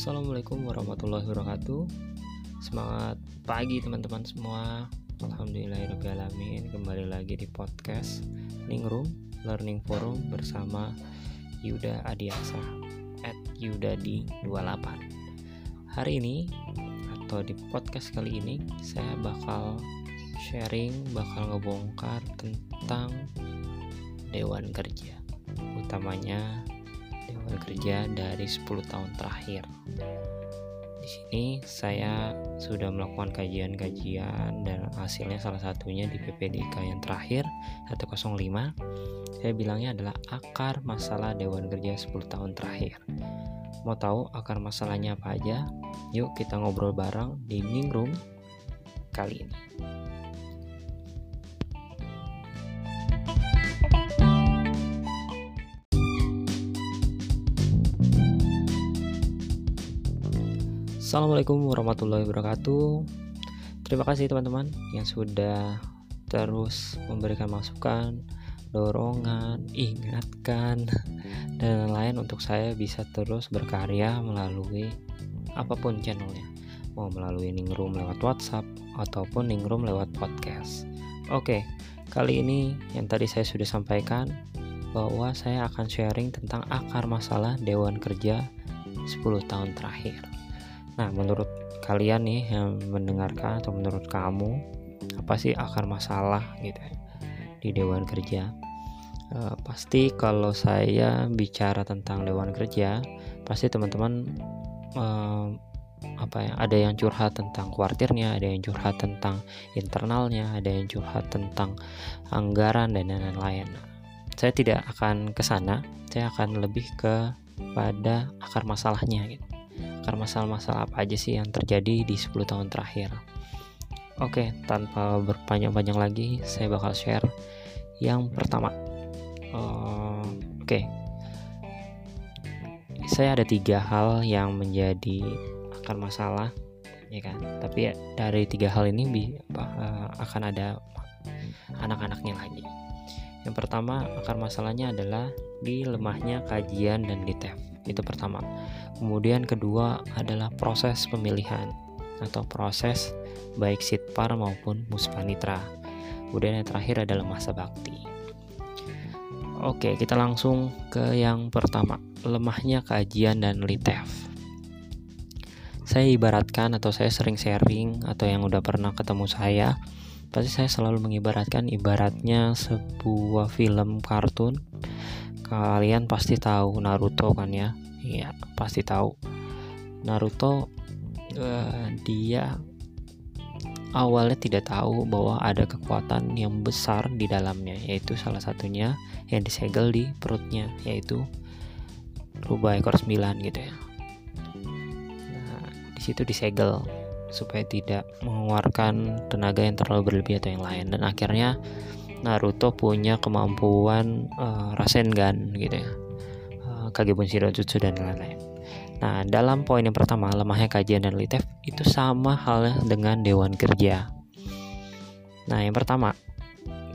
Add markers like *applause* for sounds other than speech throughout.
Assalamualaikum warahmatullahi wabarakatuh. Semangat pagi teman-teman semua. Alhamdulillahirrahmanirrahim Kembali lagi di podcast Ningrum Learning Forum bersama Yuda Adiaksa At Yudadi 28 Hari ini Atau di podcast kali ini Saya bakal sharing Bakal ngebongkar tentang Dewan Kerja Utamanya Dewan Kerja dari 10 tahun terakhir. Di sini saya sudah melakukan kajian-kajian dan hasilnya salah satunya di PPDK yang terakhir 105 saya bilangnya adalah akar masalah Dewan Kerja 10 tahun terakhir. Mau tahu akar masalahnya apa aja? Yuk kita ngobrol bareng di Ningrum kali ini. Assalamualaikum warahmatullahi wabarakatuh. Terima kasih teman-teman yang sudah terus memberikan masukan, dorongan, ingatkan, dan lain-lain untuk saya bisa terus berkarya melalui apa pun channelnya. Mau melalui Ningrum lewat WhatsApp ataupun Ningrum lewat podcast. Oke, kali ini yang tadi saya sudah sampaikan bahwa saya akan sharing tentang akar masalah Dewan Kerja 10 tahun terakhir. Nah, menurut kalian nih yang mendengarkan atau menurut kamu apa sih akar masalah gitu ya di Dewan Kerja? Uh, pasti kalau saya bicara tentang Dewan Kerja, pasti teman-teman uh, apa ya ada yang curhat tentang kuartirnya, ada yang curhat tentang internalnya, ada yang curhat tentang anggaran dan lain-lain. Saya tidak akan ke sana, saya akan lebih ke pada akar masalahnya gitu akar masalah-masalah apa aja sih yang terjadi di 10 tahun terakhir. Oke, tanpa berpanjang-panjang lagi, saya bakal share yang pertama. Uh, Oke, saya ada tiga hal yang menjadi akar masalah, ya kan? Tapi ya, dari tiga hal ini apa, uh, akan ada anak-anaknya lagi. Yang pertama, akar masalahnya adalah di lemahnya kajian dan litef. Itu pertama. Kemudian kedua adalah proses pemilihan atau proses baik sitpar maupun muspanitra. Kemudian yang terakhir adalah masa bakti. Oke, kita langsung ke yang pertama, lemahnya kajian dan litef. Saya ibaratkan atau saya sering sharing atau yang udah pernah ketemu saya, pasti saya selalu mengibaratkan ibaratnya sebuah film kartun. Kalian pasti tahu Naruto kan ya? Iya, pasti tahu. Naruto uh, dia awalnya tidak tahu bahwa ada kekuatan yang besar di dalamnya, yaitu salah satunya yang disegel di perutnya, yaitu rubah ekor 9 gitu ya. Nah, di situ disegel supaya tidak mengeluarkan tenaga yang terlalu berlebih atau yang lain dan akhirnya Naruto punya kemampuan uh, Rasengan gitu ya Kage Bunshiro Jutsu dan lain-lain. Nah, dalam poin yang pertama, lemahnya kajian dan litef itu sama halnya dengan dewan kerja. Nah, yang pertama,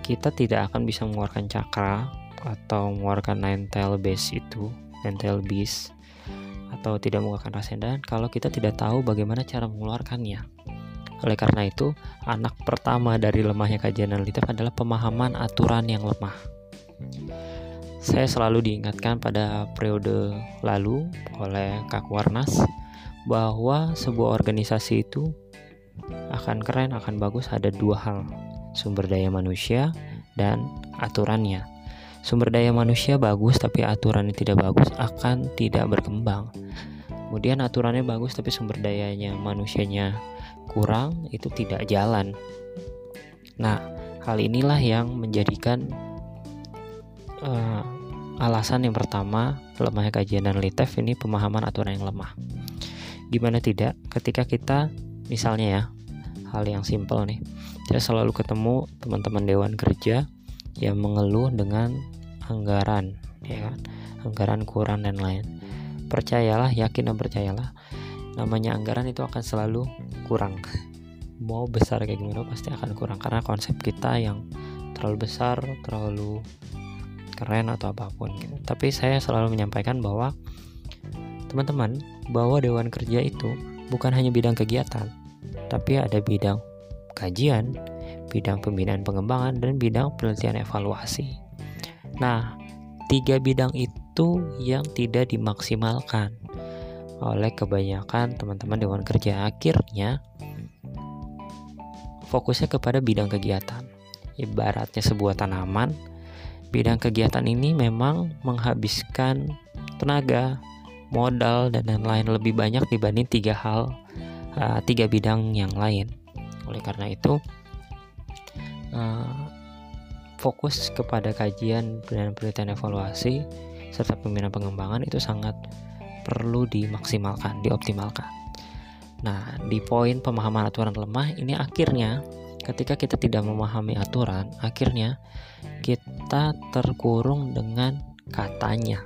kita tidak akan bisa mengeluarkan cakra atau mengeluarkan nine tail base itu, nine tail beast atau tidak mengeluarkan rasendan kalau kita tidak tahu bagaimana cara mengeluarkannya. Oleh karena itu, anak pertama dari lemahnya kajian dan litef adalah pemahaman aturan yang lemah saya selalu diingatkan pada periode lalu oleh Kak Warnas bahwa sebuah organisasi itu akan keren, akan bagus ada dua hal, sumber daya manusia dan aturannya. Sumber daya manusia bagus tapi aturannya tidak bagus akan tidak berkembang. Kemudian aturannya bagus tapi sumber dayanya manusianya kurang itu tidak jalan. Nah, hal inilah yang menjadikan uh, alasan yang pertama lemahnya kajian dan litef ini pemahaman aturan yang lemah gimana tidak ketika kita misalnya ya hal yang simpel nih saya selalu ketemu teman-teman dewan kerja yang mengeluh dengan anggaran ya kan anggaran kurang dan lain percayalah yakin dan percayalah namanya anggaran itu akan selalu kurang *laughs* mau besar kayak gimana pasti akan kurang karena konsep kita yang terlalu besar terlalu keren atau apa pun gitu. Tapi saya selalu menyampaikan bahwa teman-teman bahwa Dewan Kerja itu bukan hanya bidang kegiatan, tapi ada bidang kajian, bidang pembinaan pengembangan, dan bidang penelitian evaluasi. Nah, tiga bidang itu yang tidak dimaksimalkan oleh kebanyakan teman-teman Dewan Kerja. Akhirnya, fokusnya kepada bidang kegiatan. Ibaratnya sebuah tanaman, bidang kegiatan ini memang menghabiskan tenaga, modal dan lain-lain lebih banyak dibanding tiga hal uh, tiga bidang yang lain. Oleh karena itu uh, fokus kepada kajian dan penelitian evaluasi serta pembinaan pengembangan itu sangat perlu dimaksimalkan, dioptimalkan. Nah, di poin pemahaman aturan lemah ini akhirnya ketika kita tidak memahami aturan, akhirnya kita terkurung dengan katanya.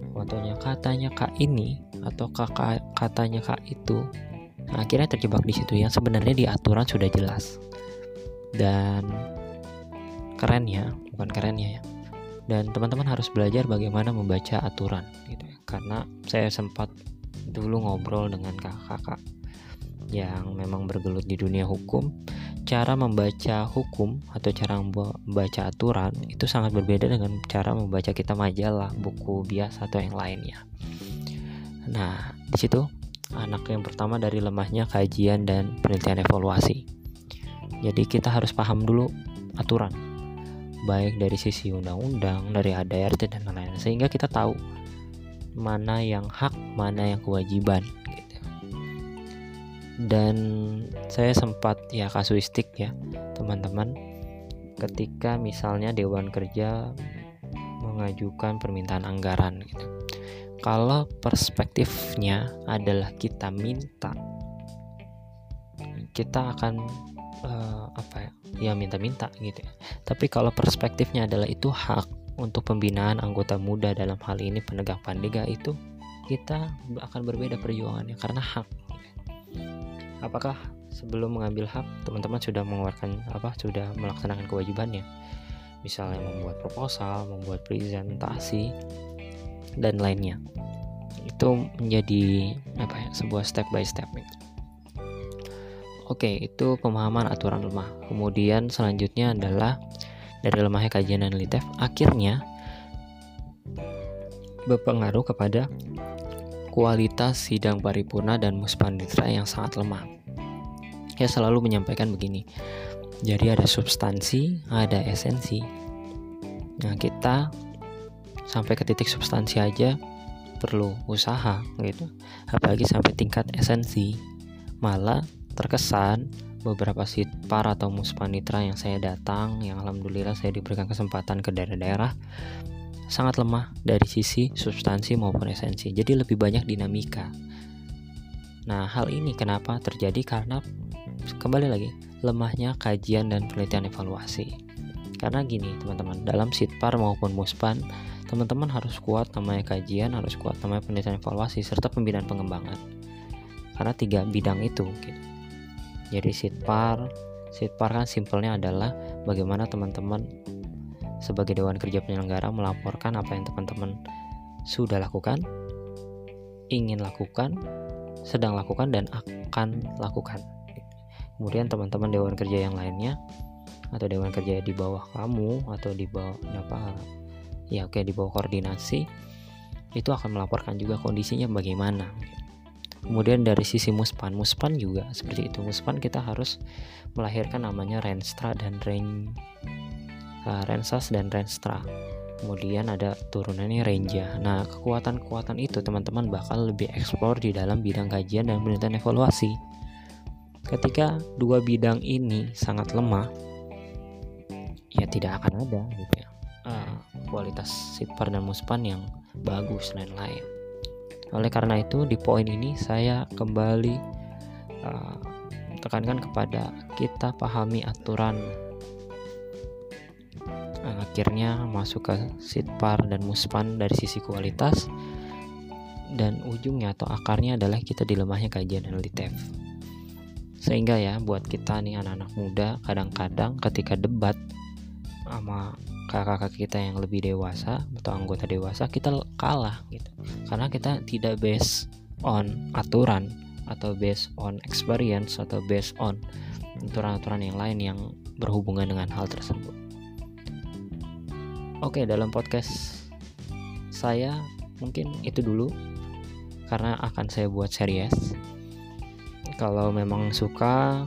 Contohnya katanya kak ini atau kakak katanya kak itu, nah, akhirnya terjebak di situ yang sebenarnya di aturan sudah jelas. Dan kerennya, bukan kerennya ya. Dan teman-teman harus belajar bagaimana membaca aturan gitu ya. Karena saya sempat dulu ngobrol dengan kakak-kakak yang memang bergelut di dunia hukum, cara membaca hukum atau cara membaca aturan itu sangat berbeda dengan cara membaca kita majalah, buku biasa atau yang lainnya. Nah, di situ anak yang pertama dari lemahnya kajian dan penelitian evaluasi. Jadi kita harus paham dulu aturan, baik dari sisi undang-undang, dari ADRT dan lain-lain, sehingga kita tahu mana yang hak, mana yang kewajiban dan saya sempat ya kasuistik ya teman-teman. Ketika misalnya Dewan Kerja mengajukan permintaan anggaran gitu. Kalau perspektifnya adalah kita minta kita akan uh, apa ya ya minta-minta gitu ya. Tapi kalau perspektifnya adalah itu hak untuk pembinaan anggota muda dalam hal ini penegak pandega itu kita akan berbeda perjuangannya karena hak. Apakah sebelum mengambil hak teman-teman sudah mengeluarkan apa sudah melaksanakan kewajibannya? Misalnya membuat proposal membuat presentasi dan lainnya. Itu menjadi apa ya sebuah step by step Oke, itu pemahaman aturan lemah. Kemudian selanjutnya adalah dari lemahnya kajian dan litef akhirnya berpengaruh kepada kualitas sidang paripurna dan muspanitra yang sangat lemah. Saya selalu menyampaikan begini. Jadi ada substansi, ada esensi. Nah, kita sampai ke titik substansi aja perlu usaha gitu. Apalagi sampai tingkat esensi. Malah terkesan beberapa sitpar atau muspanitra yang saya datang yang alhamdulillah saya diberikan kesempatan ke daerah-daerah sangat lemah dari sisi substansi maupun esensi. Jadi lebih banyak dinamika. Nah, hal ini kenapa terjadi karena kembali lagi lemahnya kajian dan penelitian evaluasi. Karena gini, teman-teman, dalam sitpar maupun muspan, teman-teman harus kuat namanya kajian, harus kuat namanya penelitian evaluasi serta pembinaan pengembangan. Karena tiga bidang itu gitu. Jadi sitpar, sitpar kan simpelnya adalah bagaimana teman-teman sebagai Dewan Kerja Penyelenggara melaporkan apa yang teman-teman sudah lakukan, ingin lakukan, sedang lakukan, dan akan lakukan. Kemudian teman-teman Dewan Kerja yang lainnya atau Dewan Kerja di bawah kamu atau di bawah apa ya oke di bawah koordinasi itu akan melaporkan juga kondisinya bagaimana. Kemudian dari sisi muspan, muspan juga seperti itu. Muspan kita harus melahirkan namanya renstra dan range uh, Rensas dan Renstra. Kemudian ada turunannya Renja. Nah kekuatan-kekuatan itu teman-teman bakal lebih eksplor di dalam bidang kajian dan penelitian evaluasi. Ketika dua bidang ini sangat lemah ya tidak akan ada gitu ya. Uh, kualitas sipar dan muspan yang bagus dan lain oleh karena itu di poin ini saya kembali uh, tekankan kepada kita pahami aturan. Akhirnya masuk ke sitpar dan muspan dari sisi kualitas dan ujungnya atau akarnya adalah kita dilemahnya kajian dan litef sehingga ya buat kita nih anak-anak muda kadang-kadang ketika debat sama kakak-kakak kita yang lebih dewasa atau anggota dewasa kita kalah gitu karena kita tidak based on aturan atau based on experience atau based on aturan-aturan yang lain yang berhubungan dengan hal tersebut. Oke, dalam podcast saya mungkin itu dulu karena akan saya buat series. Kalau memang suka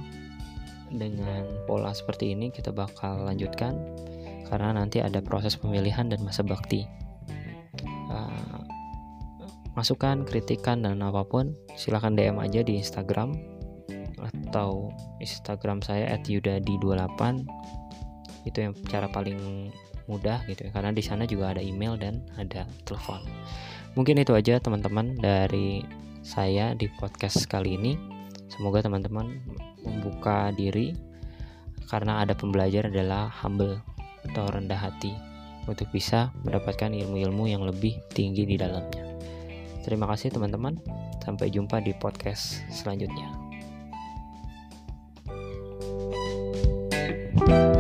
dengan pola seperti ini kita bakal lanjutkan karena nanti ada proses pemilihan dan masa bakti. Uh, masukan, kritikan dan apa pun silahkan DM aja di Instagram atau Instagram saya @yudadi28 itu yang cara paling mudah gitu ya karena di sana juga ada email dan ada telepon. Mungkin itu aja teman-teman dari saya di podcast kali ini. Semoga teman-teman membuka diri karena ada pembelajar adalah humble atau rendah hati untuk bisa mendapatkan ilmu-ilmu yang lebih tinggi di dalamnya. Terima kasih teman-teman, sampai jumpa di podcast selanjutnya. thank you